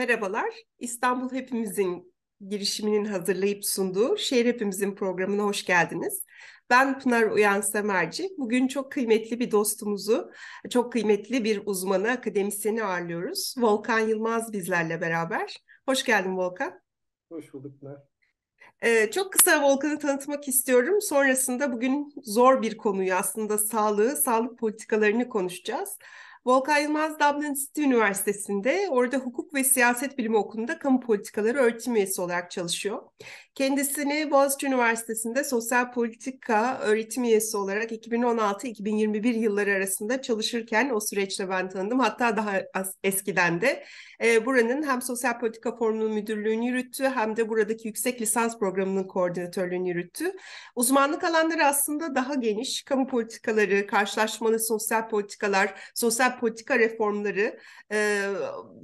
Merhabalar. İstanbul Hepimizin girişiminin hazırlayıp sunduğu Şehir Hepimizin programına hoş geldiniz. Ben Pınar Uyan Semerci. Bugün çok kıymetli bir dostumuzu, çok kıymetli bir uzmanı, akademisyeni ağırlıyoruz. Volkan Yılmaz bizlerle beraber. Hoş geldin Volkan. Hoş bulduk Pınar. Ee, çok kısa Volkan'ı tanıtmak istiyorum. Sonrasında bugün zor bir konuyu aslında sağlığı, sağlık politikalarını konuşacağız. Volkan Yılmaz Dublin City Üniversitesi'nde orada hukuk ve siyaset bilimi okulunda kamu politikaları öğretim üyesi olarak çalışıyor. Kendisini Boğaziçi Üniversitesi'nde sosyal politika öğretim üyesi olarak 2016-2021 yılları arasında çalışırken o süreçte ben tanıdım. Hatta daha eskiden de e, buranın hem sosyal politika forumunun müdürlüğünü yürüttü hem de buradaki yüksek lisans programının koordinatörlüğünü yürüttü. Uzmanlık alanları aslında daha geniş. Kamu politikaları, karşılaşmalı sosyal politikalar, sosyal politika reformları e,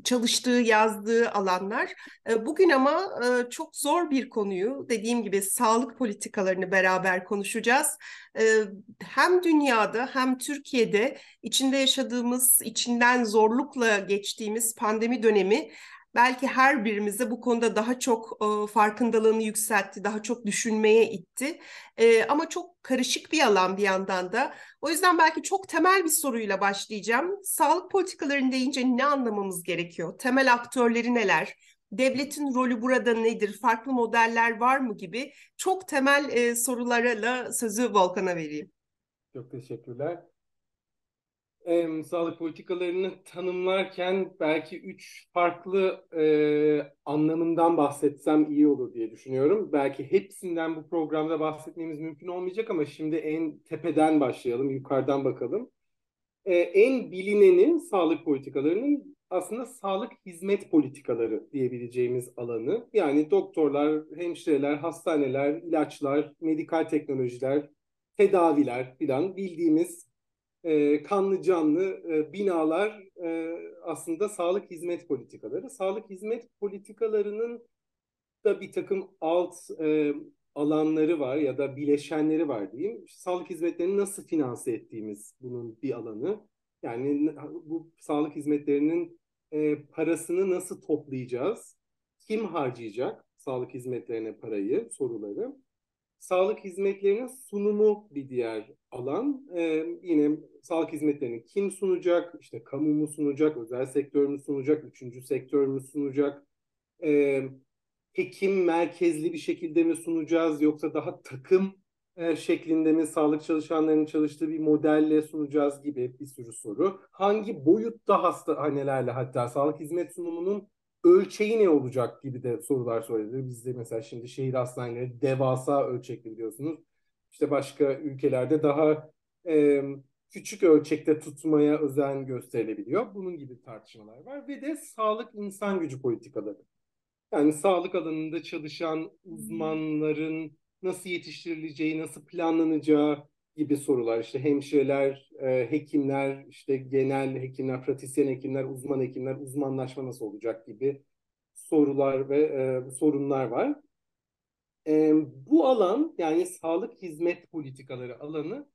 çalıştığı, yazdığı alanlar. E, bugün ama e, çok zor bir konuyu dediğim gibi sağlık politikalarını beraber konuşacağız. E, hem dünyada hem Türkiye'de içinde yaşadığımız, içinden zorlukla geçtiğimiz pandemi dönemi belki her birimizi bu konuda daha çok e, farkındalığını yükseltti, daha çok düşünmeye itti. E, ama çok karışık bir alan bir yandan da. O yüzden belki çok temel bir soruyla başlayacağım. Sağlık politikalarını deyince ne anlamamız gerekiyor? Temel aktörleri neler? Devletin rolü burada nedir? Farklı modeller var mı gibi çok temel e, sorularla sözü Volkan'a vereyim. Çok teşekkürler e, sağlık politikalarını tanımlarken belki üç farklı e, anlamından bahsetsem iyi olur diye düşünüyorum. Belki hepsinden bu programda bahsetmemiz mümkün olmayacak ama şimdi en tepeden başlayalım, yukarıdan bakalım. E, en bilineni sağlık politikalarının aslında sağlık hizmet politikaları diyebileceğimiz alanı. Yani doktorlar, hemşireler, hastaneler, ilaçlar, medikal teknolojiler, tedaviler filan bildiğimiz e, kanlı canlı e, binalar e, aslında sağlık hizmet politikaları. Sağlık hizmet politikalarının da bir takım alt e, alanları var ya da bileşenleri var diyeyim. Sağlık hizmetlerini nasıl finanse ettiğimiz bunun bir alanı. Yani bu sağlık hizmetlerinin e, parasını nasıl toplayacağız? Kim harcayacak sağlık hizmetlerine parayı, soruları. Sağlık hizmetlerinin sunumu bir diğer alan. Ee, yine sağlık hizmetlerini kim sunacak? İşte kamu mu sunacak? Özel sektör mü sunacak? Üçüncü sektör mü sunacak? Ee, hekim merkezli bir şekilde mi sunacağız? Yoksa daha takım e, şeklinde mi sağlık çalışanlarının çalıştığı bir modelle sunacağız gibi bir sürü soru. Hangi boyutta hastanelerle hatta sağlık hizmet sunumunun ölçeği ne olacak gibi de sorular soruluyor. Bizde mesela şimdi şehir hastaneleri devasa ölçekli biliyorsunuz. İşte başka ülkelerde daha e, küçük ölçekte tutmaya özen gösterilebiliyor. Bunun gibi tartışmalar var. Ve de sağlık insan gücü politikaları. Yani sağlık alanında çalışan uzmanların nasıl yetiştirileceği, nasıl planlanacağı gibi sorular. İşte hemşireler, e, hekimler, işte genel hekimler, pratisyen hekimler, uzman hekimler, uzmanlaşma nasıl olacak gibi sorular ve e, sorunlar var. E, bu alan yani sağlık hizmet politikaları alanı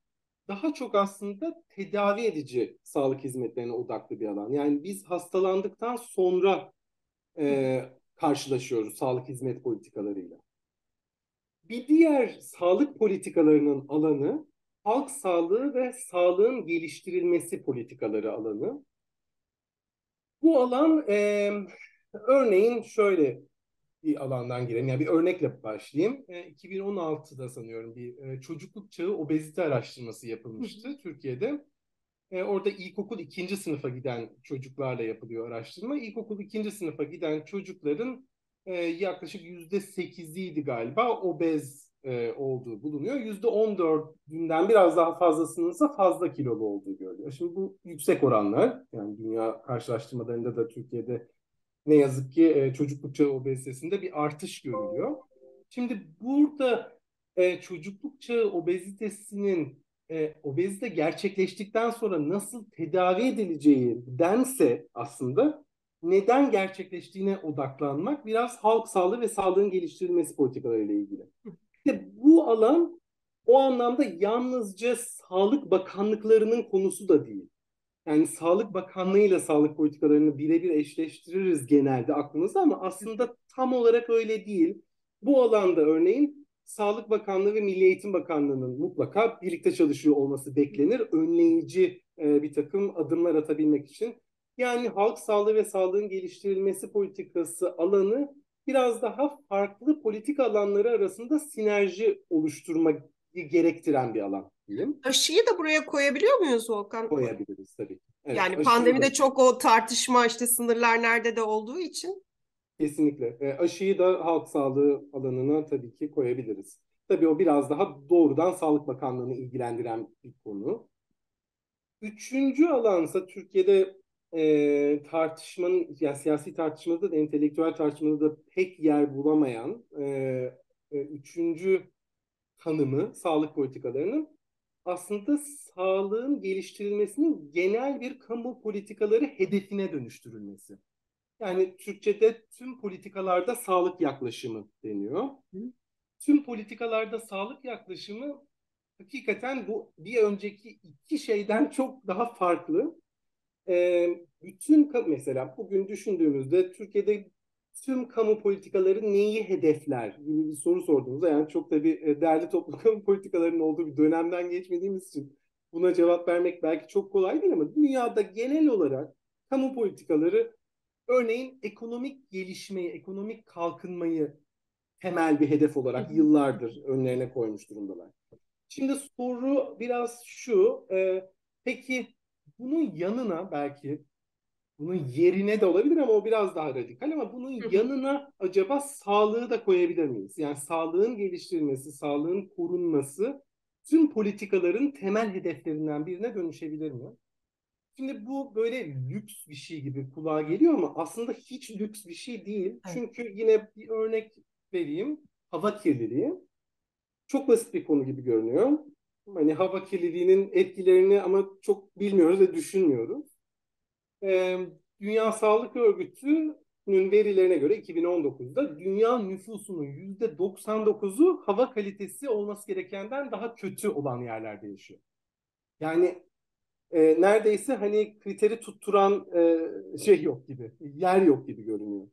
daha çok aslında tedavi edici sağlık hizmetlerine odaklı bir alan. Yani biz hastalandıktan sonra e, karşılaşıyoruz sağlık hizmet politikalarıyla. Bir diğer sağlık politikalarının alanı halk sağlığı ve sağlığın geliştirilmesi politikaları alanı. Bu alan e, örneğin şöyle bir alandan girelim. Yani bir örnekle başlayayım. E, 2016'da sanıyorum bir e, çocukluk çağı obezite araştırması yapılmıştı Türkiye'de. E, orada ilkokul ikinci sınıfa giden çocuklarla yapılıyor araştırma. İlkokul ikinci sınıfa giden çocukların e, yaklaşık yüzde sekiziydi galiba obez e, olduğu bulunuyor. Yüzde on dördünden biraz daha fazlasının ise fazla kilolu olduğu görülüyor. Şimdi bu yüksek oranlar yani dünya karşılaştırmalarında da Türkiye'de ne yazık ki e, çocukluk çağı obezitesinde bir artış görülüyor. Şimdi burada e, çocukluk çağı obezitesinin e, obezite gerçekleştikten sonra nasıl tedavi edileceği dense aslında neden gerçekleştiğine odaklanmak biraz halk sağlığı ve sağlığın geliştirilmesi politikalarıyla ilgili. İşte bu alan o anlamda yalnızca Sağlık Bakanlıklarının konusu da değil. Yani Sağlık Bakanlığı ile sağlık politikalarını birebir eşleştiririz genelde aklımızda ama aslında tam olarak öyle değil. Bu alanda örneğin Sağlık Bakanlığı ve Milli Eğitim Bakanlığı'nın mutlaka birlikte çalışıyor olması beklenir. Önleyici e, bir takım adımlar atabilmek için. Yani halk sağlığı ve sağlığın geliştirilmesi politikası alanı biraz daha farklı politik alanları arasında sinerji oluşturma gerektiren bir alan diyeyim. Aşıyı da buraya koyabiliyor muyuz Volkan? Koyabiliriz tabii. Evet, yani pandemide da... çok o tartışma işte sınırlar nerede de olduğu için. Kesinlikle. E, aşıyı da halk sağlığı alanına tabii ki koyabiliriz. Tabii o biraz daha doğrudan Sağlık Bakanlığı'nı ilgilendiren bir konu. Üçüncü alansa Türkiye'de e, tartışmanın, yani siyasi tartışmada da entelektüel tartışmada da pek yer bulamayan e, e, üçüncü tanımı sağlık politikalarının aslında sağlığın geliştirilmesinin genel bir kamu politikaları hedefine dönüştürülmesi. Yani Türkçe'de tüm politikalarda sağlık yaklaşımı deniyor. Tüm politikalarda sağlık yaklaşımı hakikaten bu bir önceki iki şeyden çok daha farklı. Ee, bütün mesela bugün düşündüğümüzde Türkiye'de tüm kamu politikaları neyi hedefler gibi bir soru sorduğunuzda yani çok da bir e, değerli toplu kamu politikalarının olduğu bir dönemden geçmediğimiz için buna cevap vermek belki çok kolay değil ama dünyada genel olarak kamu politikaları örneğin ekonomik gelişmeyi, ekonomik kalkınmayı temel bir hedef olarak yıllardır önlerine koymuş durumdalar. Şimdi soru biraz şu, e, peki bunun yanına belki bunun yerine de olabilir ama o biraz daha radikal ama bunun yanına acaba sağlığı da koyabilir miyiz? Yani sağlığın geliştirilmesi, sağlığın korunması tüm politikaların temel hedeflerinden birine dönüşebilir mi? Şimdi bu böyle lüks bir şey gibi kulağa geliyor ama aslında hiç lüks bir şey değil. Evet. Çünkü yine bir örnek vereyim. Hava kirliliği. Çok basit bir konu gibi görünüyor. Hani hava kirliliğinin etkilerini ama çok bilmiyoruz ve düşünmüyoruz. Ee, Dünya Sağlık Örgütü'nün verilerine göre 2019'da dünya nüfusunun %99'u hava kalitesi olması gerekenden daha kötü olan yerlerde yaşıyor. Yani e, neredeyse hani kriteri tutturan e, şey yok gibi, yer yok gibi görünüyor.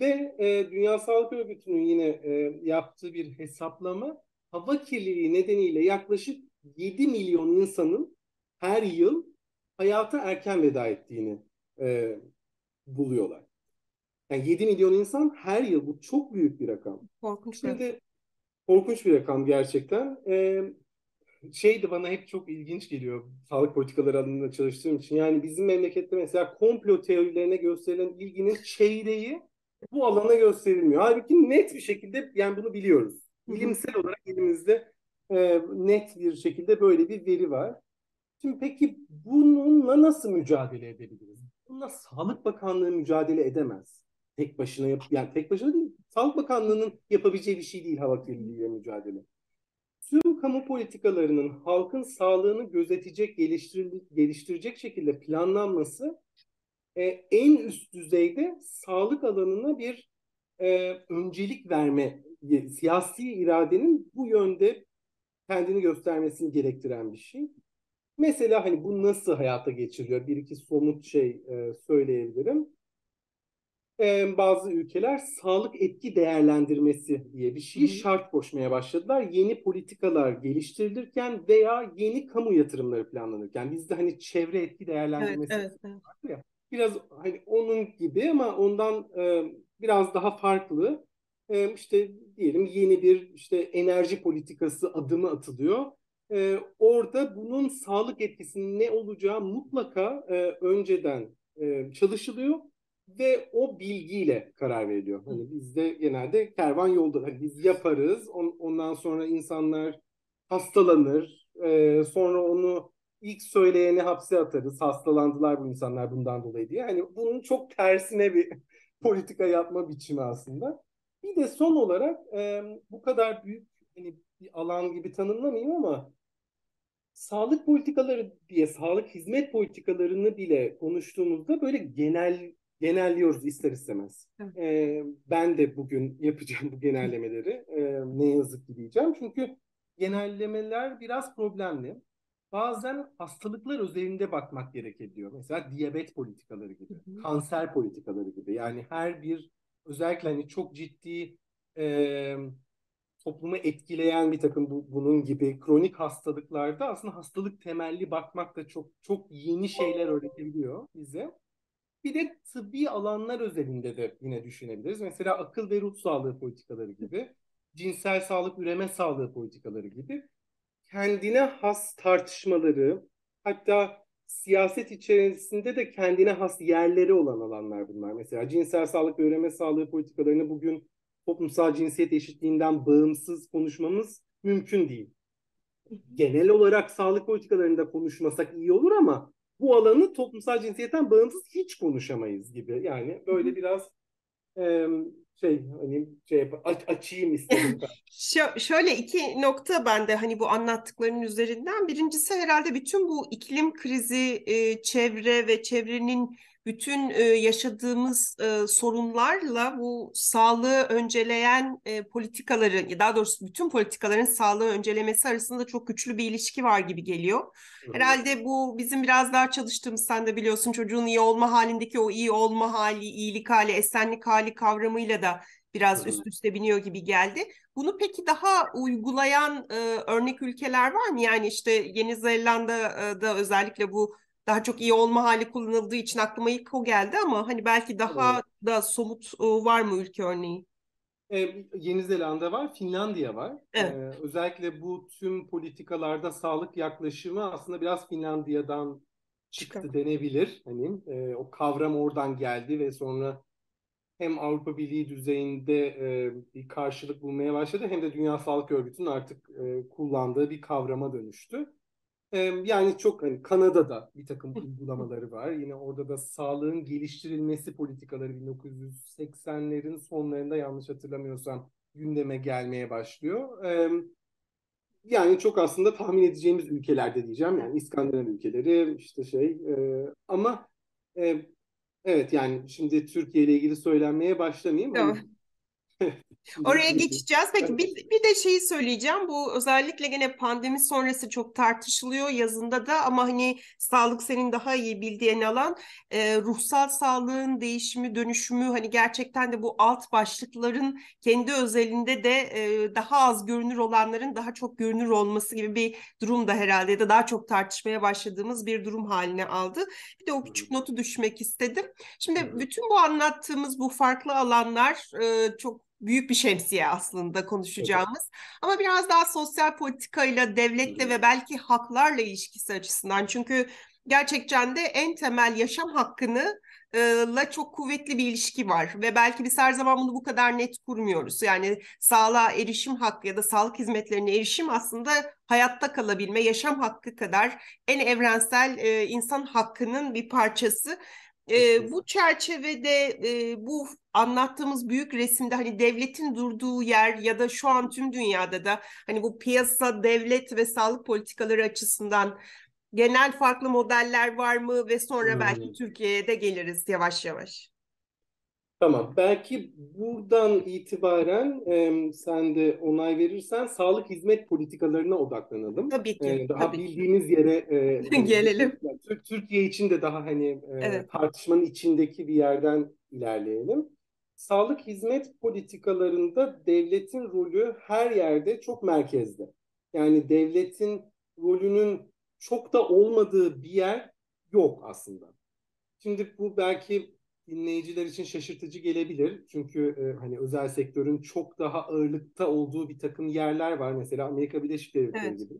Ve e, Dünya Sağlık Örgütü'nün yine e, yaptığı bir hesaplama hava kirliliği nedeniyle yaklaşık 7 milyon insanın her yıl hayata erken veda ettiğini e, buluyorlar. Yani 7 milyon insan her yıl bu çok büyük bir rakam. Korkunç. Şimdi korkunç bir rakam gerçekten. E, şey de bana hep çok ilginç geliyor sağlık politikaları alanında çalıştığım için. Yani bizim memlekette mesela komplo teorilerine gösterilen ilginin çeyreği bu alana gösterilmiyor. Halbuki net bir şekilde yani bunu biliyoruz. Bilimsel olarak elimizde e, net bir şekilde böyle bir veri var. Şimdi peki bununla nasıl mücadele edebiliriz? Bununla Sağlık Bakanlığı mücadele edemez. Tek başına yap yani tek başına değil. Sağlık Bakanlığı'nın yapabileceği bir şey değil hava kirliliğiyle mücadele. Tüm kamu politikalarının halkın sağlığını gözetecek, geliştirecek şekilde planlanması e, en üst düzeyde sağlık alanına bir e, öncelik verme, siyasi iradenin bu yönde kendini göstermesini gerektiren bir şey. Mesela hani bu nasıl hayata geçiriliyor? Bir iki somut şey e, söyleyebilirim. E, bazı ülkeler sağlık etki değerlendirmesi diye bir şeyi şart koşmaya başladılar. Yeni politikalar geliştirilirken veya yeni kamu yatırımları planlanırken. Bizde hani çevre etki değerlendirmesi evet, evet, evet. ya. Biraz hani onun gibi ama ondan e, biraz daha farklı. E, işte diyelim yeni bir işte enerji politikası adımı atılıyor e, orada bunun sağlık etkisinin ne olacağı mutlaka e, önceden e, çalışılıyor ve o bilgiyle karar veriliyor. Hani bizde genelde kervan yolda. Hani biz yaparız, on, ondan sonra insanlar hastalanır, e, sonra onu ilk söyleyeni hapse atarız. Hastalandılar bu insanlar bundan dolayı diye. Hani bunun çok tersine bir politika yapma biçimi aslında. Bir de son olarak e, bu kadar büyük hani bir alan gibi tanımlamayayım ama sağlık politikaları diye sağlık hizmet politikalarını bile konuştuğumuzda böyle genel genelliyoruz ister istemez. Ee, ben de bugün yapacağım bu genellemeleri. Ee, ne yazık ki diyeceğim. Çünkü genellemeler biraz problemli. bazen hastalıklar özelinde bakmak gerekebiliyor. Mesela diyabet politikaları gibi, hı hı. kanser politikaları gibi. Yani her bir özellikle hani çok ciddi e, toplumu etkileyen bir takım bu, bunun gibi kronik hastalıklarda aslında hastalık temelli bakmak da çok çok yeni şeyler öğretebiliyor bize. Bir de tıbbi alanlar özelinde de yine düşünebiliriz. Mesela akıl ve ruh sağlığı politikaları gibi, cinsel sağlık, üreme sağlığı politikaları gibi kendine has tartışmaları, hatta siyaset içerisinde de kendine has yerleri olan alanlar bunlar. Mesela cinsel sağlık ve üreme sağlığı politikalarını bugün toplumsal cinsiyet eşitliğinden bağımsız konuşmamız mümkün değil. Genel olarak sağlık politikalarında konuşmasak iyi olur ama bu alanı toplumsal cinsiyetten bağımsız hiç konuşamayız gibi. Yani böyle biraz e, şey hani şey aç, açayım istedim. Ş- şöyle iki nokta bende hani bu anlattıklarının üzerinden. Birincisi herhalde bütün bu iklim krizi, e, çevre ve çevrenin bütün e, yaşadığımız e, sorunlarla bu sağlığı önceleyen e, politikaları, daha doğrusu bütün politikaların sağlığı öncelemesi arasında çok güçlü bir ilişki var gibi geliyor. Herhalde bu bizim biraz daha çalıştığımız, sen de biliyorsun çocuğun iyi olma halindeki o iyi olma hali, iyilik hali, esenlik hali kavramıyla da biraz üst üste biniyor gibi geldi. Bunu peki daha uygulayan e, örnek ülkeler var mı? Yani işte Yeni Zelanda'da özellikle bu daha çok iyi olma hali kullanıldığı için aklıma ilk o geldi ama hani belki daha evet. da somut e, var mı ülke örneği? Ee, Yeni Zelanda var, Finlandiya var. Evet. Ee, özellikle bu tüm politikalarda sağlık yaklaşımı aslında biraz Finlandiya'dan çıktı Çıkar. denebilir. Hani e, o kavram oradan geldi ve sonra hem Avrupa Birliği düzeyinde e, bir karşılık bulmaya başladı hem de Dünya Sağlık Örgütü'nün artık e, kullandığı bir kavrama dönüştü. Yani çok hani Kanada'da bir takım uygulamaları var. Yine orada da sağlığın geliştirilmesi politikaları 1980'lerin sonlarında yanlış hatırlamıyorsam gündeme gelmeye başlıyor. Yani çok aslında tahmin edeceğimiz ülkelerde diyeceğim. Yani İskandinav ülkeleri işte şey ama evet yani şimdi Türkiye ile ilgili söylenmeye başlamayayım. Tamam. Oraya geçeceğiz. Peki bir, bir de şeyi söyleyeceğim. Bu özellikle gene pandemi sonrası çok tartışılıyor yazında da ama hani sağlık senin daha iyi bildiğin alan e, ruhsal sağlığın değişimi, dönüşümü hani gerçekten de bu alt başlıkların kendi özelinde de e, daha az görünür olanların daha çok görünür olması gibi bir durum da herhalde ya da daha çok tartışmaya başladığımız bir durum haline aldı. Bir de o küçük notu düşmek istedim. Şimdi bütün bu anlattığımız bu farklı alanlar e, çok büyük bir şemsiye aslında konuşacağımız. Evet. Ama biraz daha sosyal politikayla, devletle ve belki haklarla ilişkisi açısından. Çünkü gerçekten de en temel yaşam hakkını la çok kuvvetli bir ilişki var ve belki biz her zaman bunu bu kadar net kurmuyoruz. Yani sağlığa erişim hakkı ya da sağlık hizmetlerine erişim aslında hayatta kalabilme, yaşam hakkı kadar en evrensel e, insan hakkının bir parçası e, bu çerçevede e, bu anlattığımız büyük resimde hani devletin durduğu yer ya da şu an tüm dünyada da hani bu piyasa, devlet ve sağlık politikaları açısından genel farklı modeller var mı ve sonra hmm. belki Türkiye'ye de geliriz yavaş yavaş. Tamam. Belki buradan itibaren e, sen de onay verirsen sağlık hizmet politikalarına odaklanalım. Tabii ki. E, daha tabii bildiğimiz ki. yere e, gelelim. Yani, Türkiye için de daha hani e, evet. tartışmanın içindeki bir yerden ilerleyelim. Sağlık hizmet politikalarında devletin rolü her yerde çok merkezde. Yani devletin rolünün çok da olmadığı bir yer yok aslında. Şimdi bu belki dinleyiciler için şaşırtıcı gelebilir. Çünkü e, hani özel sektörün çok daha ağırlıkta olduğu bir takım yerler var. Mesela Amerika Birleşik Devletleri evet. gibi.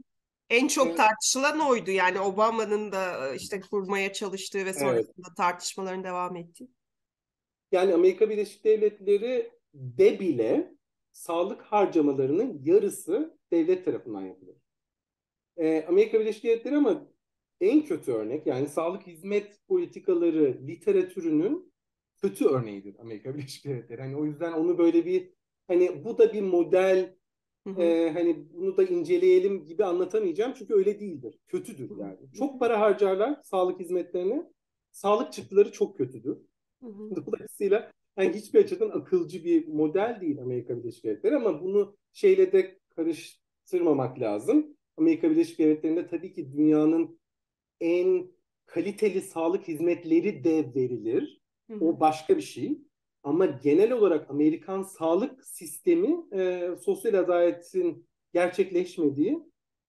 En çok evet. tartışılan oydu. Yani Obama'nın da e, işte kurmaya çalıştığı ve sonrasında evet. tartışmaların devam ettiği. Yani Amerika Birleşik Devletleri de bile sağlık harcamalarının yarısı devlet tarafından yapılır. Ee, Amerika Birleşik Devletleri ama en kötü örnek yani sağlık hizmet politikaları literatürünün kötü örneğidir Amerika Birleşik Devletleri. Hani o yüzden onu böyle bir hani bu da bir model hı hı. E, hani bunu da inceleyelim gibi anlatamayacağım çünkü öyle değildir. Kötüdür yani. Çok para harcarlar sağlık hizmetlerine. Sağlık çıktıları çok kötüdür. Hı hı. Dolayısıyla yani hiçbir açıdan akılcı bir model değil Amerika Birleşik Devletleri ama bunu şeyle de karıştırmamak lazım. Amerika Birleşik Devletleri'nde tabii ki dünyanın en kaliteli sağlık hizmetleri de verilir. O başka bir şey. Ama genel olarak Amerikan sağlık sistemi e, sosyal adaletin gerçekleşmediği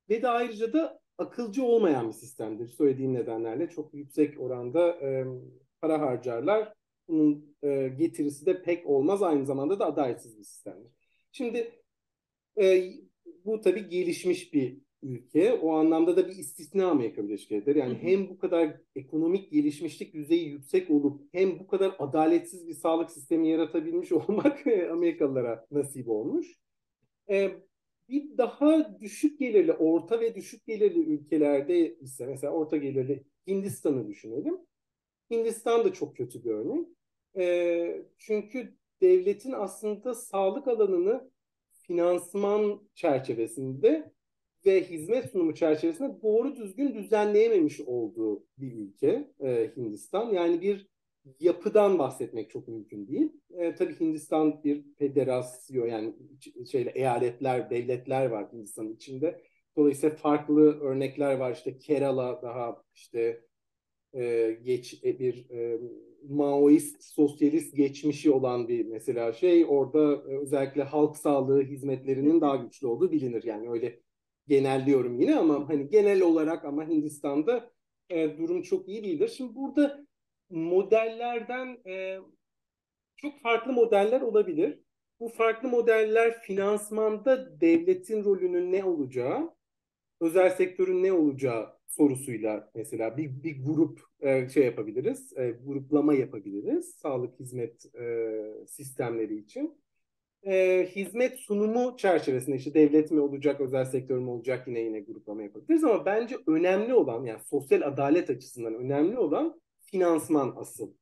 ve de ayrıca da akılcı olmayan bir sistemdir. Söylediğim nedenlerle çok yüksek oranda e, para harcarlar. Bunun e, getirisi de pek olmaz. Aynı zamanda da adaletsiz bir sistemdir. Şimdi e, bu tabii gelişmiş bir ülke. O anlamda da bir istisna Amerika Birleşik Devletleri. Yani hem bu kadar ekonomik gelişmişlik düzeyi yüksek olup hem bu kadar adaletsiz bir sağlık sistemi yaratabilmiş olmak Amerikalılara nasip olmuş. Ee, bir daha düşük gelirli, orta ve düşük gelirli ülkelerde ise mesela orta gelirli Hindistan'ı düşünelim. Hindistan da çok kötü bir örnek. Ee, çünkü devletin aslında sağlık alanını finansman çerçevesinde ve hizmet sunumu çerçevesinde doğru düzgün düzenleyememiş olduğu bir ülke e, Hindistan. Yani bir yapıdan bahsetmek çok mümkün değil. E, tabii Hindistan bir federasyon yani şeyle eyaletler, devletler var Hindistan'ın içinde. Dolayısıyla farklı örnekler var. İşte Kerala daha işte e, geç e, bir e, Maoist, sosyalist geçmişi olan bir mesela şey. Orada e, özellikle halk sağlığı hizmetlerinin daha güçlü olduğu bilinir. Yani öyle genelliyorum yine ama hani genel olarak ama Hindistan'da e, durum çok iyi değildir. Şimdi burada modellerden e, çok farklı modeller olabilir. Bu farklı modeller finansmanda devletin rolünün ne olacağı, özel sektörün ne olacağı sorusuyla mesela bir, bir grup e, şey yapabiliriz, e, gruplama yapabiliriz sağlık hizmet e, sistemleri için e, hizmet sunumu çerçevesinde işte devlet mi olacak, özel sektör mü olacak yine yine gruplama yapabiliriz ama bence önemli olan yani sosyal adalet açısından önemli olan finansman asıl.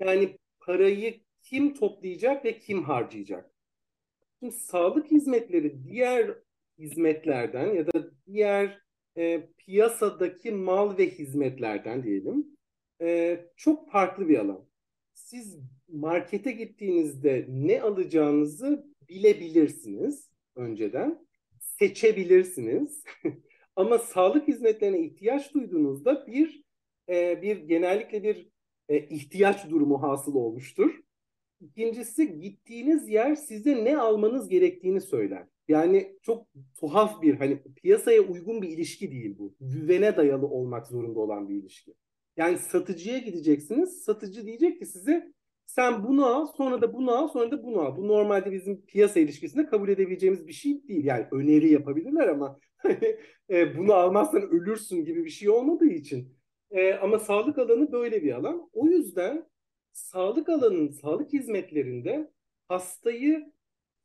Yani parayı kim toplayacak ve kim harcayacak? Şimdi sağlık hizmetleri diğer hizmetlerden ya da diğer e, piyasadaki mal ve hizmetlerden diyelim e, çok farklı bir alan. Siz markete gittiğinizde ne alacağınızı bilebilirsiniz önceden. Seçebilirsiniz. Ama sağlık hizmetlerine ihtiyaç duyduğunuzda bir e, bir genellikle bir e, ihtiyaç durumu hasıl olmuştur. İkincisi gittiğiniz yer size ne almanız gerektiğini söyler. Yani çok tuhaf bir hani piyasaya uygun bir ilişki değil bu. Güvene dayalı olmak zorunda olan bir ilişki. Yani satıcıya gideceksiniz. Satıcı diyecek ki size sen bunu al, sonra da bunu al, sonra da bunu al. Bu normalde bizim piyasa ilişkisinde kabul edebileceğimiz bir şey değil. Yani öneri yapabilirler ama e, bunu almazsan ölürsün gibi bir şey olmadığı için. E, ama sağlık alanı böyle bir alan. O yüzden sağlık alanının, sağlık hizmetlerinde hastayı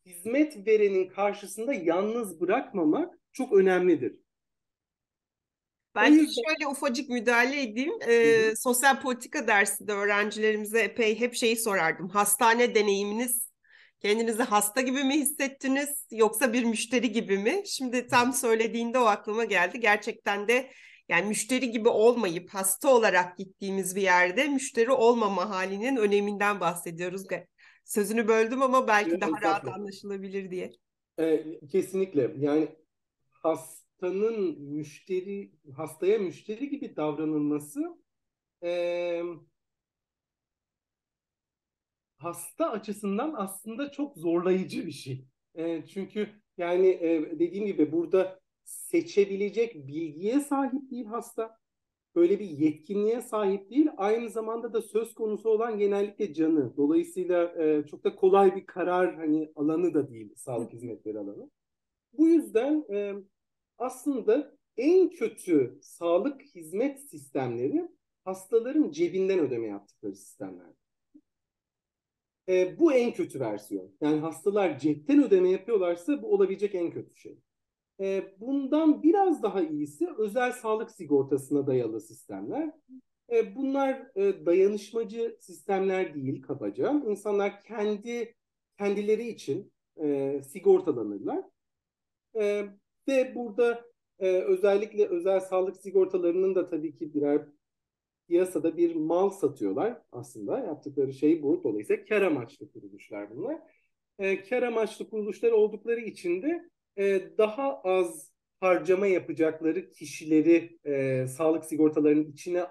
hizmet verenin karşısında yalnız bırakmamak çok önemlidir. Ben yüzden... şöyle ufacık müdahale edeyim. Ee, sosyal politika dersinde öğrencilerimize epey hep şeyi sorardım. Hastane deneyiminiz kendinizi hasta gibi mi hissettiniz yoksa bir müşteri gibi mi? Şimdi tam söylediğinde o aklıma geldi. Gerçekten de yani müşteri gibi olmayıp hasta olarak gittiğimiz bir yerde müşteri olmama halinin öneminden bahsediyoruz. Sözünü böldüm ama belki evet, daha rahat anlaşılabilir diye. Ee, kesinlikle. Yani has hastanın müşteri hastaya müşteri gibi davranılması e, hasta açısından aslında çok zorlayıcı bir şey. E, çünkü yani e, dediğim gibi burada seçebilecek bilgiye sahip değil hasta. Böyle bir yetkinliğe sahip değil. Aynı zamanda da söz konusu olan genellikle canı. Dolayısıyla e, çok da kolay bir karar hani alanı da değil sağlık hizmetleri alanı. Bu yüzden e, aslında en kötü sağlık hizmet sistemleri hastaların cebinden ödeme yaptıkları sistemler. E, bu en kötü versiyon. Yani hastalar cepten ödeme yapıyorlarsa bu olabilecek en kötü şey. E, bundan biraz daha iyisi özel sağlık sigortasına dayalı sistemler. E, bunlar e, dayanışmacı sistemler değil kabaca. İnsanlar kendi kendileri için e, sigortalanırlar. E, ve burada e, özellikle özel sağlık sigortalarının da tabii ki birer piyasada bir mal satıyorlar aslında. Yaptıkları şey bu. Dolayısıyla kar amaçlı kuruluşlar bunlar. E, kar amaçlı kuruluşlar oldukları için de e, daha az harcama yapacakları kişileri e, sağlık sigortalarının içine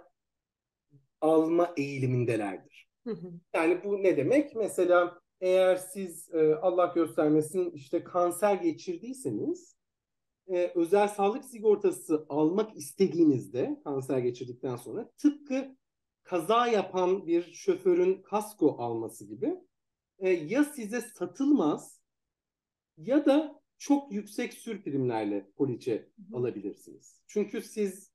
alma eğilimindelerdir. Hı hı. Yani bu ne demek? Mesela eğer siz e, Allah göstermesin işte kanser geçirdiyseniz e, özel sağlık sigortası almak istediğinizde kanser geçirdikten sonra tıpkı kaza yapan bir şoförün kasko alması gibi e, ya size satılmaz ya da çok yüksek sür primlerle poliçe alabilirsiniz. Çünkü siz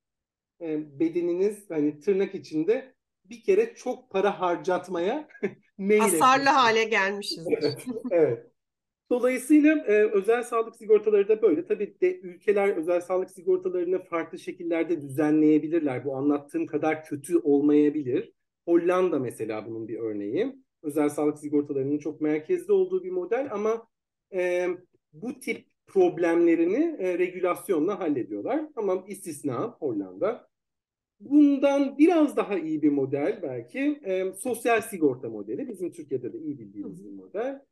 e, bedeniniz hani tırnak içinde bir kere çok para harcatmaya meyil Hasarlı hale gelmişizdir. evet, evet. Dolayısıyla e, özel sağlık sigortaları da böyle. Tabii de ülkeler özel sağlık sigortalarını farklı şekillerde düzenleyebilirler. Bu anlattığım kadar kötü olmayabilir. Hollanda mesela bunun bir örneği. Özel sağlık sigortalarının çok merkezde olduğu bir model ama e, bu tip problemlerini e, regülasyonla hallediyorlar. Ama istisna Hollanda. Bundan biraz daha iyi bir model belki e, sosyal sigorta modeli. Bizim Türkiye'de de iyi bildiğimiz bir model.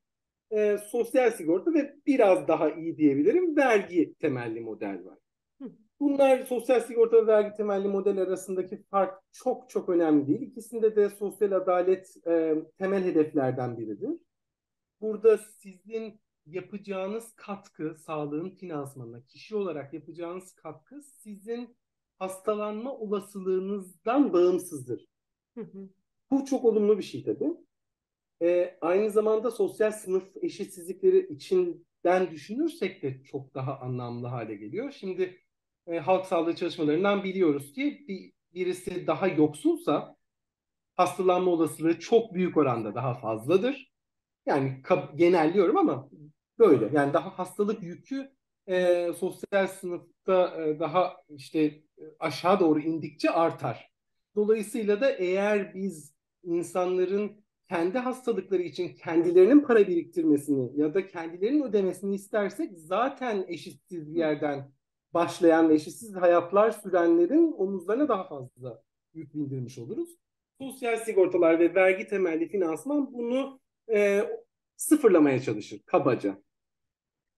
E, sosyal sigorta ve biraz daha iyi diyebilirim vergi temelli model var. Bunlar sosyal sigorta ve vergi temelli model arasındaki fark çok çok önemli değil. İkisinde de sosyal adalet e, temel hedeflerden biridir. Burada sizin yapacağınız katkı sağlığın finansmanına, kişi olarak yapacağınız katkı sizin hastalanma olasılığınızdan bağımsızdır. Hı hı. Bu çok olumlu bir şey tabii. Ee, aynı zamanda sosyal sınıf eşitsizlikleri içinden düşünürsek de çok daha anlamlı hale geliyor. Şimdi e, halk sağlığı çalışmalarından biliyoruz ki bir, birisi daha yoksulsa hastalanma olasılığı çok büyük oranda daha fazladır. Yani genelliyorum ama böyle. Yani daha hastalık yükü e, sosyal sınıfta e, daha işte aşağı doğru indikçe artar. Dolayısıyla da eğer biz insanların kendi hastalıkları için kendilerinin para biriktirmesini ya da kendilerinin ödemesini istersek zaten eşitsiz bir yerden başlayan ve eşitsiz hayatlar sürenlerin omuzlarına daha fazla yük bindirmiş oluruz. Sosyal sigortalar ve vergi temelli finansman bunu e, sıfırlamaya çalışır kabaca.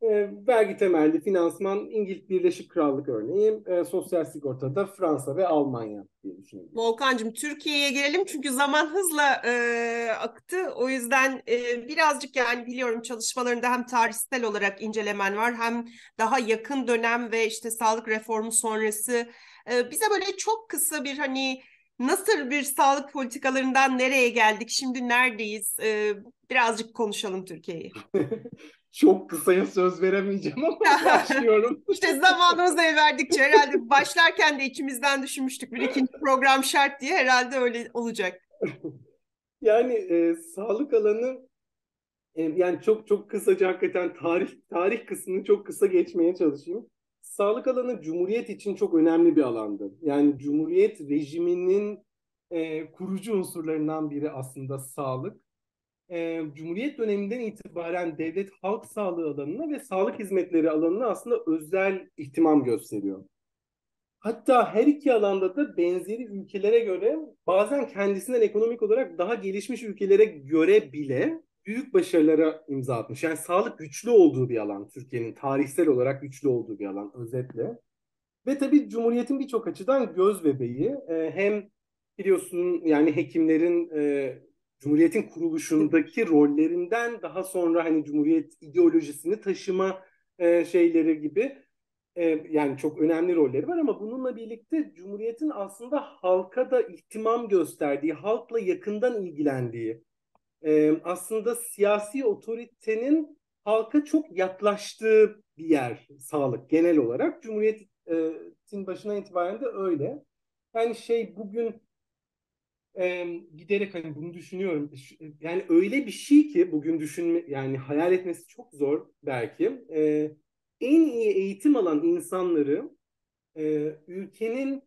E, vergi temelli finansman İngiliz Birleşik Krallık örneği, e, sosyal sigortada Fransa ve Almanya diye düşünüyorum. Volkan'cığım Türkiye'ye gelelim çünkü zaman hızla e, aktı. O yüzden e, birazcık yani biliyorum çalışmalarında hem tarihsel olarak incelemen var hem daha yakın dönem ve işte sağlık reformu sonrası e, bize böyle çok kısa bir hani nasıl bir sağlık politikalarından nereye geldik, şimdi neredeyiz? Ee, birazcık konuşalım Türkiye'yi. çok kısaya söz veremeyeceğim ama başlıyorum. İşte zamanımızı el verdikçe herhalde başlarken de içimizden düşünmüştük bir ikinci program şart diye herhalde öyle olacak. yani e, sağlık alanı e, yani çok çok kısaca hakikaten tarih tarih kısmını çok kısa geçmeye çalışayım. Sağlık alanı Cumhuriyet için çok önemli bir alandı. Yani Cumhuriyet rejiminin e, kurucu unsurlarından biri aslında sağlık e, Cumhuriyet döneminden itibaren devlet halk sağlığı alanına ve sağlık hizmetleri alanına aslında özel ihtimam gösteriyor. Hatta her iki alanda da benzeri ülkelere göre bazen kendisinden ekonomik olarak daha gelişmiş ülkelere göre bile büyük başarılara imza atmış. Yani sağlık güçlü olduğu bir alan Türkiye'nin tarihsel olarak güçlü olduğu bir alan özetle. Ve tabii Cumhuriyet'in birçok açıdan göz bebeği. Ee, hem biliyorsun yani hekimlerin e, Cumhuriyet'in kuruluşundaki rollerinden daha sonra hani Cumhuriyet ideolojisini taşıma e, şeyleri gibi e, yani çok önemli rolleri var ama bununla birlikte Cumhuriyet'in aslında halka da ihtimam gösterdiği, halkla yakından ilgilendiği, e, aslında siyasi otoritenin halka çok yaklaştığı bir yer sağlık genel olarak. Cumhuriyet'in başına itibaren de öyle. Yani şey bugün e, giderek hani bunu düşünüyorum. Yani öyle bir şey ki bugün düşünme yani hayal etmesi çok zor belki. E, en iyi eğitim alan insanları e, ülkenin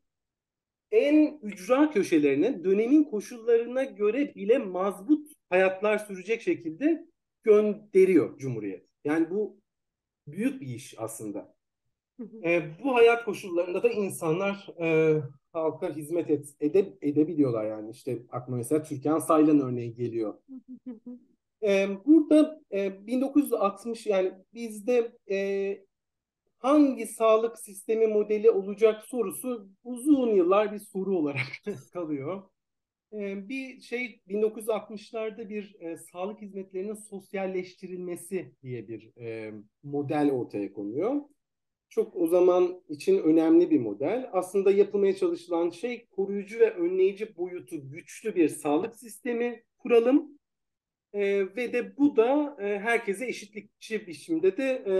en ücra köşelerine dönemin koşullarına göre bile mazbut hayatlar sürecek şekilde gönderiyor Cumhuriyet. Yani bu büyük bir iş aslında. E, bu hayat koşullarında da insanlar e, halka hizmet et, ede, edebiliyorlar yani. İşte aklıma mesela Türkan Saylan örneği geliyor. e, burada e, 1960 yani bizde e, hangi sağlık sistemi modeli olacak sorusu uzun yıllar bir soru olarak kalıyor. Ee, bir şey 1960'larda bir e, sağlık hizmetlerinin sosyalleştirilmesi diye bir e, model ortaya konuyor. Çok o zaman için önemli bir model. Aslında yapılmaya çalışılan şey koruyucu ve önleyici boyutu güçlü bir sağlık sistemi kuralım. E, ve de bu da e, herkese eşitlikçi biçimde de e,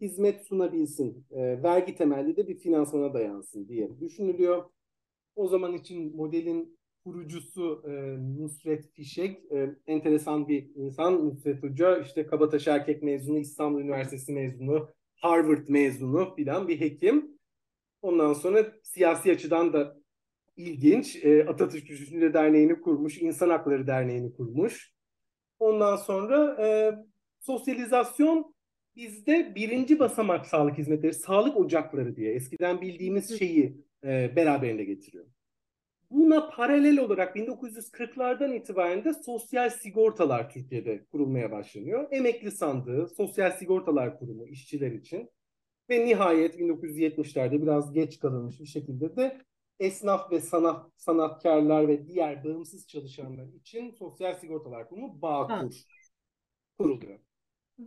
hizmet sunabilsin. E, vergi temelli de bir finansmana dayansın diye düşünülüyor. O zaman için modelin kurucusu e, Nusret Fişek, e, enteresan bir insan. Nusret Hoca işte Kabataş Erkek mezunu, İstanbul Üniversitesi mezunu, Harvard mezunu filan bir hekim. Ondan sonra siyasi açıdan da ilginç. E, Atatürk Düşünce Derneği'ni kurmuş, İnsan Hakları Derneği'ni kurmuş. Ondan sonra e, sosyalizasyon bizde birinci basamak sağlık hizmetleri, sağlık ocakları diye eskiden bildiğimiz şeyi e, beraberinde getiriyor. Buna paralel olarak 1940'lardan itibaren de sosyal sigortalar Türkiye'de kurulmaya başlanıyor. Emekli sandığı, sosyal sigortalar kurumu işçiler için. Ve nihayet 1970'lerde biraz geç kalınmış bir şekilde de esnaf ve sanat sanatkarlar ve diğer bağımsız çalışanlar için sosyal sigortalar kurumu Bağkur kuruluyor.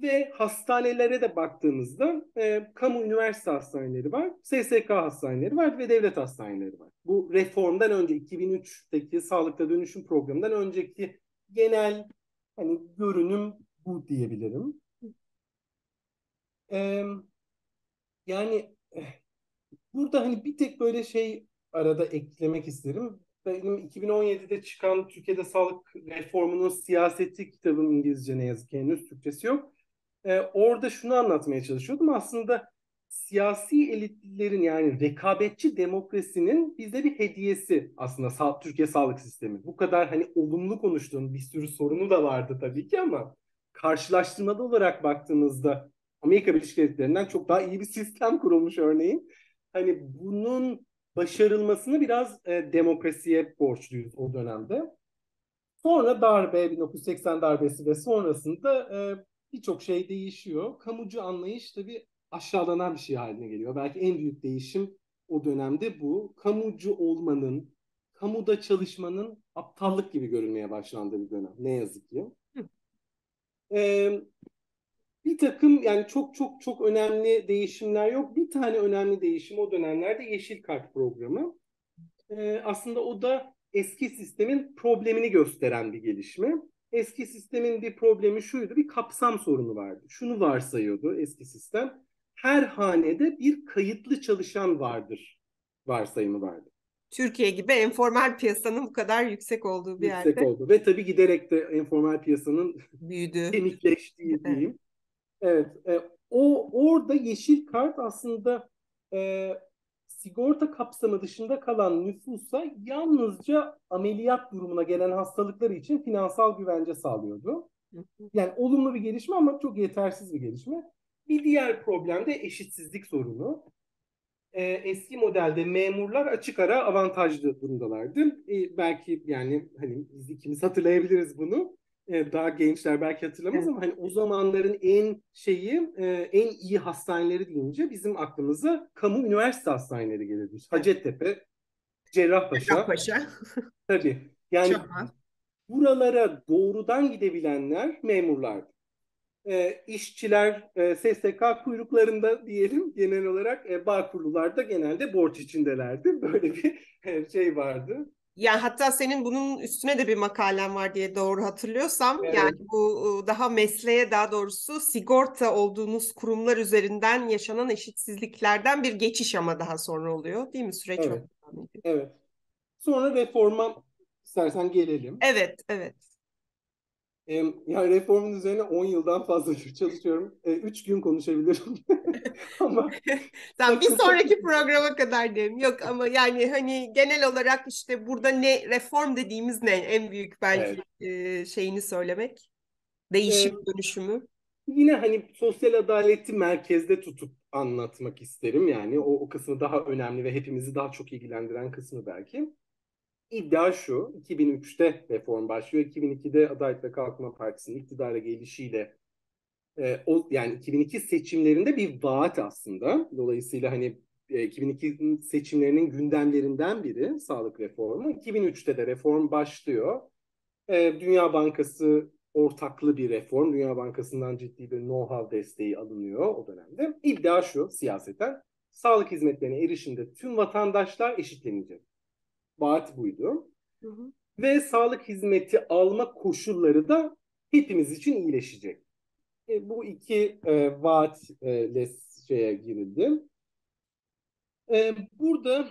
Ve hastanelere de baktığımızda e, kamu üniversite hastaneleri var, SSK hastaneleri var ve devlet hastaneleri var. Bu reformdan önce 2003'teki sağlıkta dönüşüm programından önceki genel hani görünüm bu diyebilirim. Ee, yani eh, burada hani bir tek böyle şey arada eklemek isterim. Benim 2017'de çıkan Türkiye'de sağlık reformunun siyaseti kitabım İngilizce ne yazık ki henüz Türkçesi yok e, orada şunu anlatmaya çalışıyordum. Aslında siyasi elitlerin yani rekabetçi demokrasinin bize bir hediyesi aslında sağ, Türkiye sağlık sistemi. Bu kadar hani olumlu konuştuğun bir sürü sorunu da vardı tabii ki ama karşılaştırmada olarak baktığımızda Amerika Birleşik Devletleri'nden çok daha iyi bir sistem kurulmuş örneğin. Hani bunun başarılmasını biraz e, demokrasiye borçluyuz o dönemde. Sonra darbe, 1980 darbesi ve sonrasında e, birçok şey değişiyor. Kamucu anlayış tabii aşağılanan bir şey haline geliyor. Belki en büyük değişim o dönemde bu. Kamucu olmanın, kamuda çalışmanın aptallık gibi görünmeye başlandığı bir dönem. Ne yazık ki. Ee, bir takım yani çok çok çok önemli değişimler yok. Bir tane önemli değişim o dönemlerde Yeşil Kart programı. Ee, aslında o da eski sistemin problemini gösteren bir gelişme. Eski sistemin bir problemi şuydu, bir kapsam sorunu vardı. Şunu varsayıyordu eski sistem. Her hanede bir kayıtlı çalışan vardır varsayımı vardı. Türkiye gibi informal piyasanın bu kadar yüksek olduğu bir yüksek yerde. Yüksek oldu ve tabii giderek de informal piyasanın büyüdü. kemikleştiği diyeyim. Evet. evet e, o orada yeşil kart aslında e, sigorta kapsamı dışında kalan nüfusa yalnızca ameliyat durumuna gelen hastalıklar için finansal güvence sağlıyordu. Yani olumlu bir gelişme ama çok yetersiz bir gelişme. Bir diğer problem de eşitsizlik sorunu. Ee, eski modelde memurlar açık ara avantajlı durumdalardı. Ee, belki yani hani biz ikimiz hatırlayabiliriz bunu daha gençler belki hatırlamaz ama hani o zamanların en şeyi e, en iyi hastaneleri deyince bizim aklımıza kamu üniversite hastaneleri gelirdi. Hacettepe, Cerrahpaşa. Cerrahpaşa. Tabii. Yani buralara doğrudan gidebilenler memurlardı. E, işçiler e, SSK kuyruklarında diyelim genel olarak e, bağ kurulularda genelde borç içindelerdi. Böyle bir şey vardı. Yani hatta senin bunun üstüne de bir makalen var diye doğru hatırlıyorsam evet. yani bu daha mesleğe daha doğrusu sigorta olduğunuz kurumlar üzerinden yaşanan eşitsizliklerden bir geçiş ama daha sonra oluyor değil mi süreç? Evet. Evet. Sonra reforma istersen gelelim. Evet, evet. Yani reformun üzerine 10 yıldan fazla çalışıyorum. 3 gün konuşabilirim. ama tamam bir sonraki programa kadar diyeyim. Yok ama yani hani genel olarak işte burada ne reform dediğimiz ne? En büyük belki evet. şeyini söylemek. Değişim ee, dönüşümü. Yine hani sosyal adaleti merkezde tutup anlatmak isterim. Yani o, o kısmı daha önemli ve hepimizi daha çok ilgilendiren kısmı belki. İddia şu, 2003'te reform başlıyor. 2002'de Adalet ve Kalkınma Partisi'nin iktidara gelişiyle e, o yani 2002 seçimlerinde bir vaat aslında. Dolayısıyla hani 2002 e, seçimlerinin gündemlerinden biri sağlık reformu. 2003'te de reform başlıyor. E, Dünya Bankası ortaklı bir reform. Dünya Bankası'ndan ciddi bir know-how desteği alınıyor o dönemde. İddia şu siyaseten sağlık hizmetlerine erişimde tüm vatandaşlar eşitlenecek. Vaat buydu. Hı hı. Ve sağlık hizmeti alma koşulları da hepimiz için iyileşecek. E, bu iki e, vaatle şeye girildi. E, burada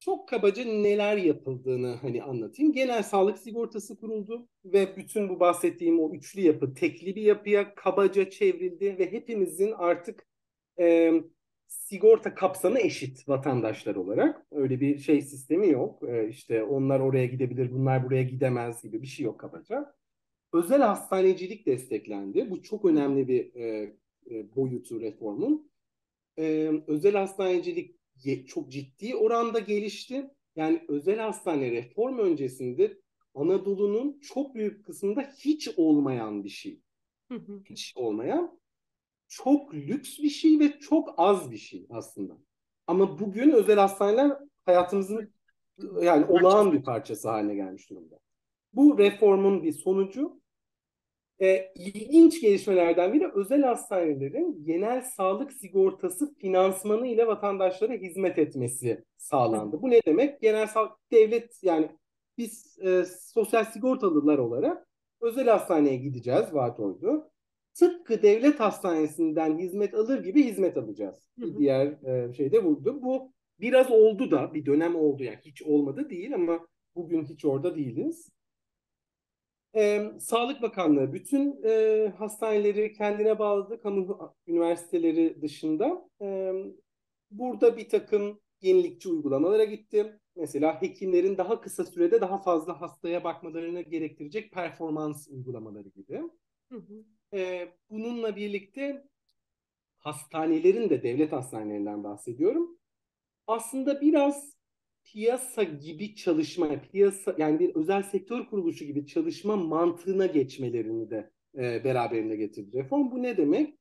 çok kabaca neler yapıldığını hani anlatayım. Genel sağlık sigortası kuruldu ve bütün bu bahsettiğim o üçlü yapı tekli bir yapıya kabaca çevrildi ve hepimizin artık e, sigorta kapsamı eşit vatandaşlar olarak. Öyle bir şey sistemi yok. E, işte onlar oraya gidebilir, bunlar buraya gidemez gibi bir şey yok kabaca. Özel hastanecilik desteklendi. Bu çok önemli bir e, e, boyutu reformun. E, özel hastanecilik çok ciddi oranda gelişti. Yani özel hastane reform öncesinde Anadolu'nun çok büyük kısmında hiç olmayan bir şey. Hiç olmayan. Çok lüks bir şey ve çok az bir şey aslında. Ama bugün özel hastaneler hayatımızın yani olağan bir parçası haline gelmiş durumda. Bu reformun bir sonucu e, ilginç gelişmelerden biri özel hastanelerin genel sağlık sigortası finansmanı ile vatandaşlara hizmet etmesi sağlandı. Bu ne demek? Genel sağlık devlet yani biz e, sosyal sigortalılar olarak özel hastaneye gideceğiz vaat oydu. Tıpkı devlet hastanesinden hizmet alır gibi hizmet alacağız. Bir diğer e, şey de vurdu. Bu biraz oldu da bir dönem oldu yani hiç olmadı değil ama bugün hiç orada değiliz. E, Sağlık Bakanlığı bütün e, hastaneleri kendine bağladı, kamu üniversiteleri dışında. E, burada bir takım yenilikçi uygulamalara gitti. Mesela hekimlerin daha kısa sürede daha fazla hastaya bakmalarını gerektirecek performans uygulamaları gibi. Hı hı. E, bununla birlikte hastanelerin de devlet hastanelerinden bahsediyorum. Aslında biraz piyasa gibi çalışma, piyasa yani bir özel sektör kuruluşu gibi çalışma mantığına geçmelerini de e, beraberinde getirdi reform. Bu ne demek?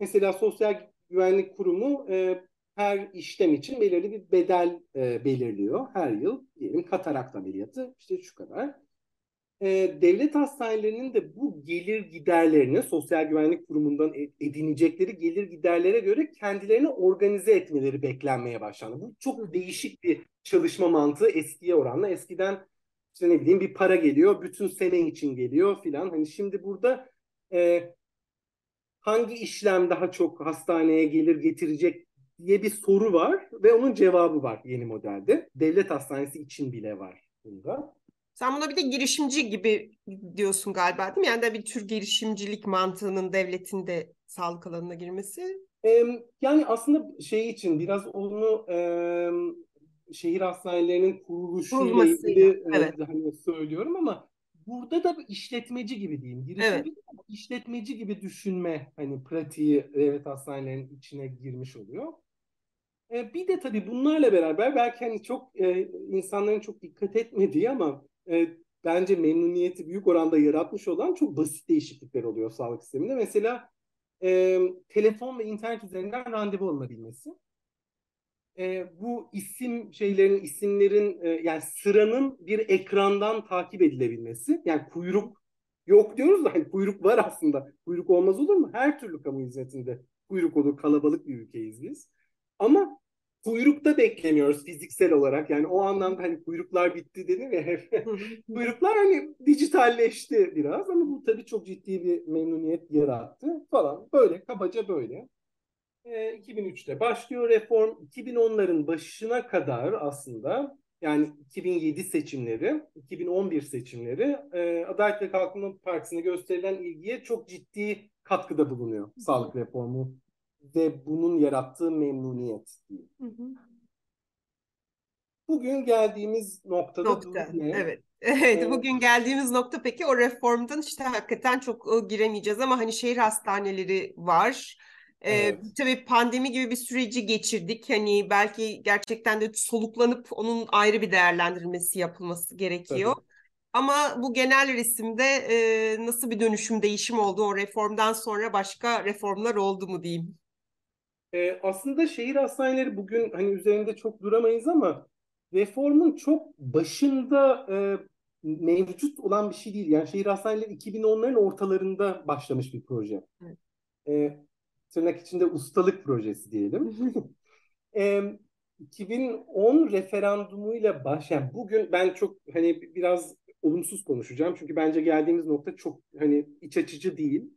Mesela Sosyal Güvenlik Kurumu e, her işlem için belirli bir bedel e, belirliyor her yıl. Diyelim katarakt ameliyatı işte şu kadar e, devlet hastanelerinin de bu gelir giderlerini Sosyal Güvenlik Kurumu'ndan e, edinecekleri gelir giderlere göre kendilerini organize etmeleri beklenmeye başlandı. Bu çok değişik bir çalışma mantığı eskiye oranla. Eskiden işte ne bileyim bir para geliyor, bütün sene için geliyor filan. Hani şimdi burada e, hangi işlem daha çok hastaneye gelir getirecek diye bir soru var ve onun cevabı var yeni modelde. Devlet hastanesi için bile var bunda. Sen buna bir de girişimci gibi diyorsun galiba değil mi? Yani de bir tür girişimcilik mantığının devletin de sağlık alanına girmesi. yani aslında şey için biraz onu e, şehir hastanelerinin kuruluşuyla ilgili evet. e, hani söylüyorum ama burada da işletmeci gibi diyeyim. Girişimci evet. işletmeci gibi düşünme hani pratiği devlet hastanelerinin içine girmiş oluyor. E, bir de tabii bunlarla beraber belki hani çok e, insanların çok dikkat etmediği ama e, bence memnuniyeti büyük oranda yaratmış olan çok basit değişiklikler oluyor sağlık sisteminde. Mesela e, telefon ve internet üzerinden randevu alınabilmesi. E, bu isim şeylerin, isimlerin e, yani sıranın bir ekrandan takip edilebilmesi. Yani kuyruk yok diyoruz da hani kuyruk var aslında. Kuyruk olmaz olur mu? Her türlü kamu hizmetinde kuyruk olur. Kalabalık bir ülkeyiz biz. Ama kuyrukta beklemiyoruz fiziksel olarak. Yani o anlamda hani kuyruklar bitti dedim ya hep. kuyruklar hani dijitalleşti biraz ama bu tabii çok ciddi bir memnuniyet yarattı falan. Böyle kabaca böyle. E, 2003'te başlıyor reform. 2010'ların başına kadar aslında yani 2007 seçimleri, 2011 seçimleri e, Adalet ve Kalkınma Partisi'ne gösterilen ilgiye çok ciddi katkıda bulunuyor sağlık reformu ve bunun yarattığı memnuniyet diyeyim. Hı hı. Bugün geldiğimiz noktada nokta. Ne? Evet. Evet, ee, bugün geldiğimiz nokta peki o reformdan işte hakikaten çok giremeyeceğiz ama hani şehir hastaneleri var. Ee, evet. Tabii pandemi gibi bir süreci geçirdik. Hani belki gerçekten de soluklanıp onun ayrı bir değerlendirilmesi yapılması gerekiyor. Tabii. Ama bu genel resimde e, nasıl bir dönüşüm, değişim oldu o reformdan sonra başka reformlar oldu mu diyeyim? E, aslında şehir hastaneleri bugün hani üzerinde çok duramayız ama reformun çok başında e, mevcut olan bir şey değil. Yani şehir hastaneleri 2010'ların ortalarında başlamış bir proje. Evet. E, tırnak içinde ustalık projesi diyelim. e, 2010 referandumuyla başlayan bugün ben çok hani biraz olumsuz konuşacağım. Çünkü bence geldiğimiz nokta çok hani iç açıcı değil.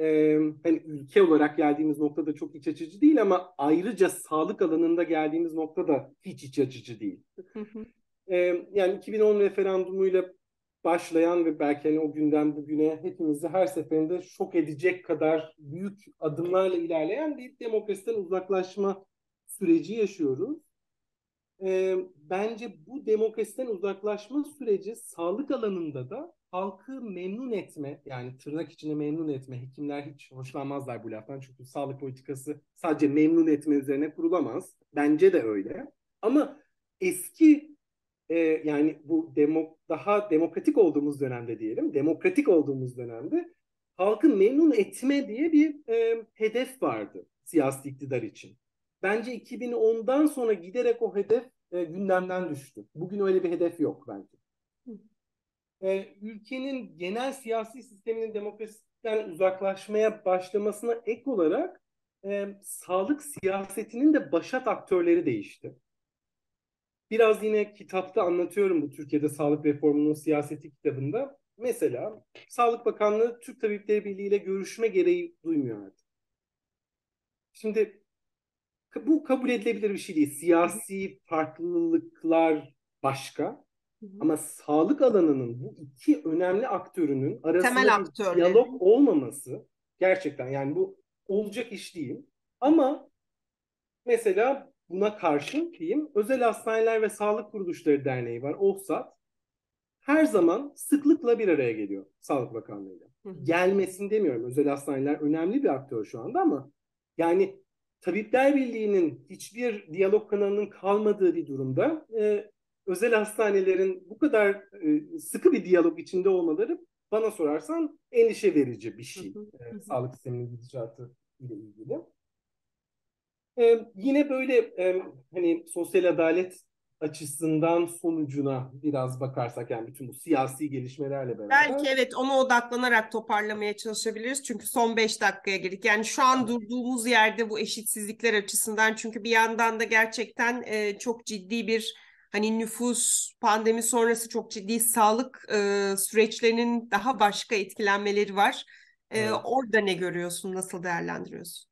Ee, hani ülke olarak geldiğimiz nokta da çok iç açıcı değil ama ayrıca sağlık alanında geldiğimiz nokta da hiç iç açıcı değil. ee, yani 2010 referandumuyla başlayan ve belki hani o günden bugüne hepimizi her seferinde şok edecek kadar büyük adımlarla ilerleyen bir demokrasiden uzaklaşma süreci yaşıyoruz. E, bence bu demokrasiden uzaklaşma süreci sağlık alanında da halkı memnun etme yani tırnak içinde memnun etme hekimler hiç hoşlanmazlar bu laftan çünkü sağlık politikası sadece memnun etme üzerine kurulamaz. Bence de öyle. Ama eski e, yani bu demo, daha demokratik olduğumuz dönemde diyelim, demokratik olduğumuz dönemde halkı memnun etme diye bir e, hedef vardı siyasi iktidar için. Bence 2010'dan sonra giderek o hedef e, gündemden düştü. Bugün öyle bir hedef yok bence. E, ülkenin genel siyasi sisteminin demokrasiden uzaklaşmaya başlamasına ek olarak e, sağlık siyasetinin de başat aktörleri değişti. Biraz yine kitapta anlatıyorum bu Türkiye'de sağlık reformunun siyaseti kitabında. Mesela Sağlık Bakanlığı Türk Tabipleri Birliği ile görüşme gereği duymuyor artık. Şimdi bu kabul edilebilir bir şey değil. Siyasi farklılıklar başka. Ama sağlık alanının bu iki önemli aktörünün arasında bir diyalog olmaması gerçekten yani bu olacak iş değil. Ama mesela buna karşın diyeyim özel hastaneler ve sağlık kuruluşları derneği var. OHSAT her zaman sıklıkla bir araya geliyor Sağlık Bakanlığı'yla. Gelmesin demiyorum. Özel hastaneler önemli bir aktör şu anda ama yani Tabipler Birliği'nin hiçbir diyalog kanalının kalmadığı bir durumda e, özel hastanelerin bu kadar e, sıkı bir diyalog içinde olmaları bana sorarsan endişe verici bir şey. E, sağlık sisteminin gidişatı ile ilgili. E, yine böyle e, hani sosyal adalet açısından sonucuna biraz bakarsak yani bütün bu siyasi gelişmelerle beraber. Belki evet ona odaklanarak toparlamaya çalışabiliriz. Çünkü son beş dakikaya girdik. Yani şu an durduğumuz yerde bu eşitsizlikler açısından çünkü bir yandan da gerçekten e, çok ciddi bir hani nüfus pandemi sonrası çok ciddi sağlık e, süreçlerinin daha başka etkilenmeleri var. E, evet. Orada ne görüyorsun? Nasıl değerlendiriyorsun?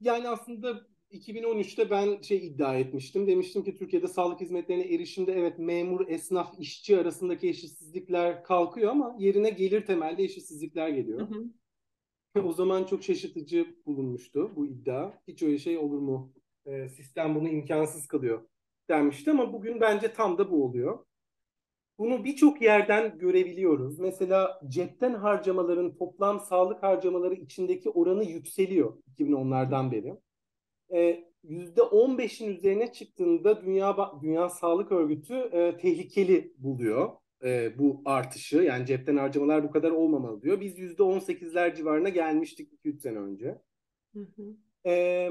Yani aslında 2013'te ben şey iddia etmiştim. Demiştim ki Türkiye'de sağlık hizmetlerine erişimde evet memur, esnaf, işçi arasındaki eşitsizlikler kalkıyor ama yerine gelir temelli eşitsizlikler geliyor. Hı hı. O zaman çok şaşırtıcı bulunmuştu bu iddia. Hiç öyle şey olur mu? Ee, sistem bunu imkansız kılıyor denmişti ama bugün bence tam da bu oluyor. Bunu birçok yerden görebiliyoruz. Mesela cepten harcamaların toplam sağlık harcamaları içindeki oranı yükseliyor 2010'lardan beri e, %15'in üzerine çıktığında Dünya Dünya Sağlık Örgütü e, tehlikeli buluyor e, bu artışı. Yani cepten harcamalar bu kadar olmamalı diyor. Biz %18'ler civarına gelmiştik 2-3 sene önce. Hı hı. E,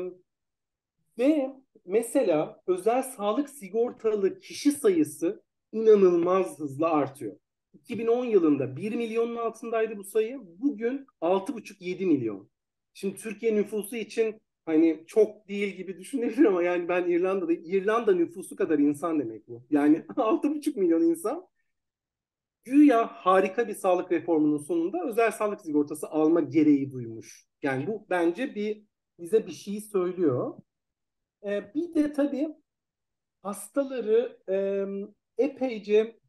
ve mesela özel sağlık sigortalı kişi sayısı inanılmaz hızla artıyor. 2010 yılında 1 milyonun altındaydı bu sayı. Bugün 6,5-7 milyon. Şimdi Türkiye nüfusu için hani çok değil gibi düşünebilir ama yani ben İrlanda'da İrlanda nüfusu kadar insan demek bu. Yani 6,5 milyon insan güya harika bir sağlık reformunun sonunda özel sağlık sigortası alma gereği duymuş. Yani bu bence bir bize bir şey söylüyor. Ee, bir de tabii hastaları e, epeyce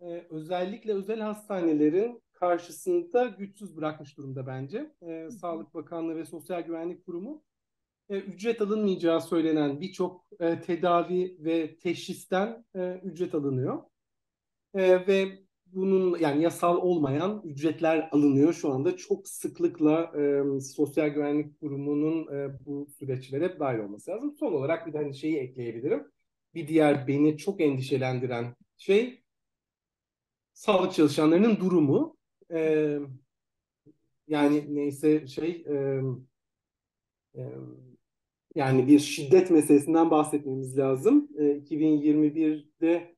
e, özellikle özel hastanelerin karşısında güçsüz bırakmış durumda bence. E, Sağlık Bakanlığı ve Sosyal Güvenlik Kurumu e, ücret alınmayacağı söylenen birçok e, tedavi ve teşhisten e, ücret alınıyor. E, ve bunun yani yasal olmayan ücretler alınıyor şu anda. Çok sıklıkla e, Sosyal Güvenlik Kurumu'nun e, bu süreçlere dahil olması lazım. Son olarak bir de hani şeyi ekleyebilirim. Bir diğer beni çok endişelendiren şey sağlık çalışanlarının durumu. E, yani neyse şey e, e, yani bir şiddet meselesinden bahsetmemiz lazım. E, 2021'de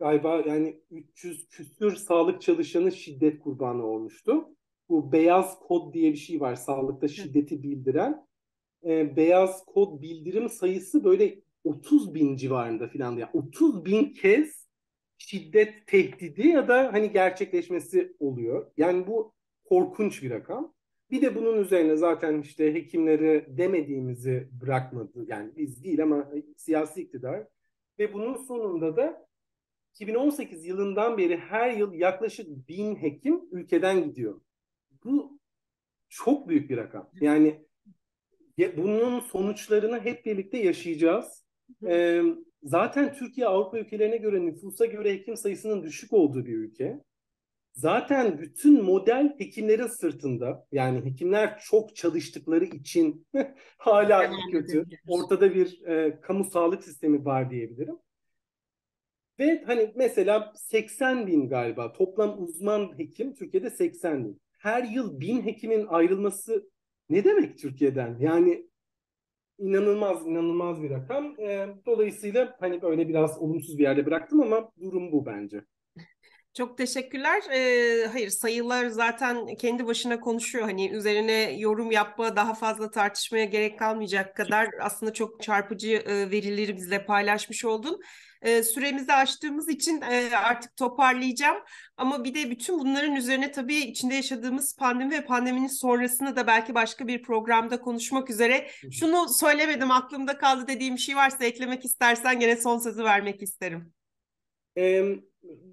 galiba yani 300 küsür sağlık çalışanı şiddet kurbanı olmuştu. Bu beyaz kod diye bir şey var sağlıkta şiddeti bildiren. E, beyaz kod bildirim sayısı böyle 30 bin civarında filan. Yani 30 bin kez şiddet tehdidi ya da hani gerçekleşmesi oluyor. Yani bu korkunç bir rakam. Bir de bunun üzerine zaten işte hekimleri demediğimizi bırakmadı. Yani biz değil ama siyasi iktidar. Ve bunun sonunda da 2018 yılından beri her yıl yaklaşık bin hekim ülkeden gidiyor. Bu çok büyük bir rakam. Yani bunun sonuçlarını hep birlikte yaşayacağız. Ee, zaten Türkiye Avrupa ülkelerine göre nüfusa göre hekim sayısının düşük olduğu bir ülke. Zaten bütün model hekimlerin sırtında. Yani hekimler çok çalıştıkları için hala kötü. Ortada bir e, kamu sağlık sistemi var diyebilirim. Ve hani mesela 80 bin galiba toplam uzman hekim Türkiye'de 80 bin. Her yıl bin hekimin ayrılması ne demek Türkiye'den? Yani inanılmaz inanılmaz bir rakam. E, dolayısıyla hani böyle biraz olumsuz bir yerde bıraktım ama durum bu bence. Çok teşekkürler. Ee, hayır sayılar zaten kendi başına konuşuyor. Hani üzerine yorum yapma, daha fazla tartışmaya gerek kalmayacak kadar aslında çok çarpıcı e, verileri bizle paylaşmış oldun. E, süremizi aştığımız için e, artık toparlayacağım. Ama bir de bütün bunların üzerine tabii içinde yaşadığımız pandemi ve pandeminin sonrasını da belki başka bir programda konuşmak üzere. Şunu söylemedim aklımda kaldı dediğim bir şey varsa eklemek istersen gene son sözü vermek isterim. Evet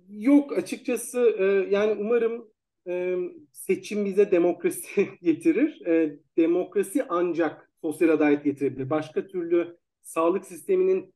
Yok açıkçası e, yani umarım e, seçim bize demokrasi getirir. E, demokrasi ancak sosyal adalet getirebilir. Başka türlü sağlık sisteminin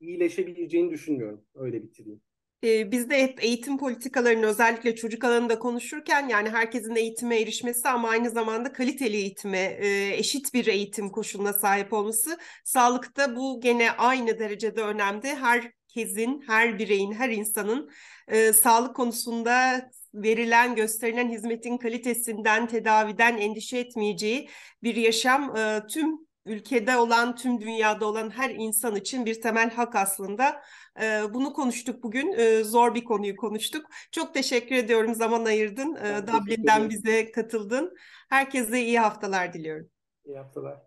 iyileşebileceğini düşünmüyorum. Öyle bitireyim. Ee, biz de hep eğitim politikalarını özellikle çocuk alanında konuşurken yani herkesin eğitime erişmesi ama aynı zamanda kaliteli eğitime, e, eşit bir eğitim koşuluna sahip olması sağlıkta bu gene aynı derecede önemli. Herkesin, her bireyin, her insanın e, sağlık konusunda verilen, gösterilen hizmetin kalitesinden, tedaviden endişe etmeyeceği bir yaşam e, tüm ülkede olan, tüm dünyada olan her insan için bir temel hak aslında. E, bunu konuştuk bugün. E, zor bir konuyu konuştuk. Çok teşekkür ediyorum zaman ayırdın. E, Dublin'den bize katıldın. Herkese iyi haftalar diliyorum. İyi haftalar.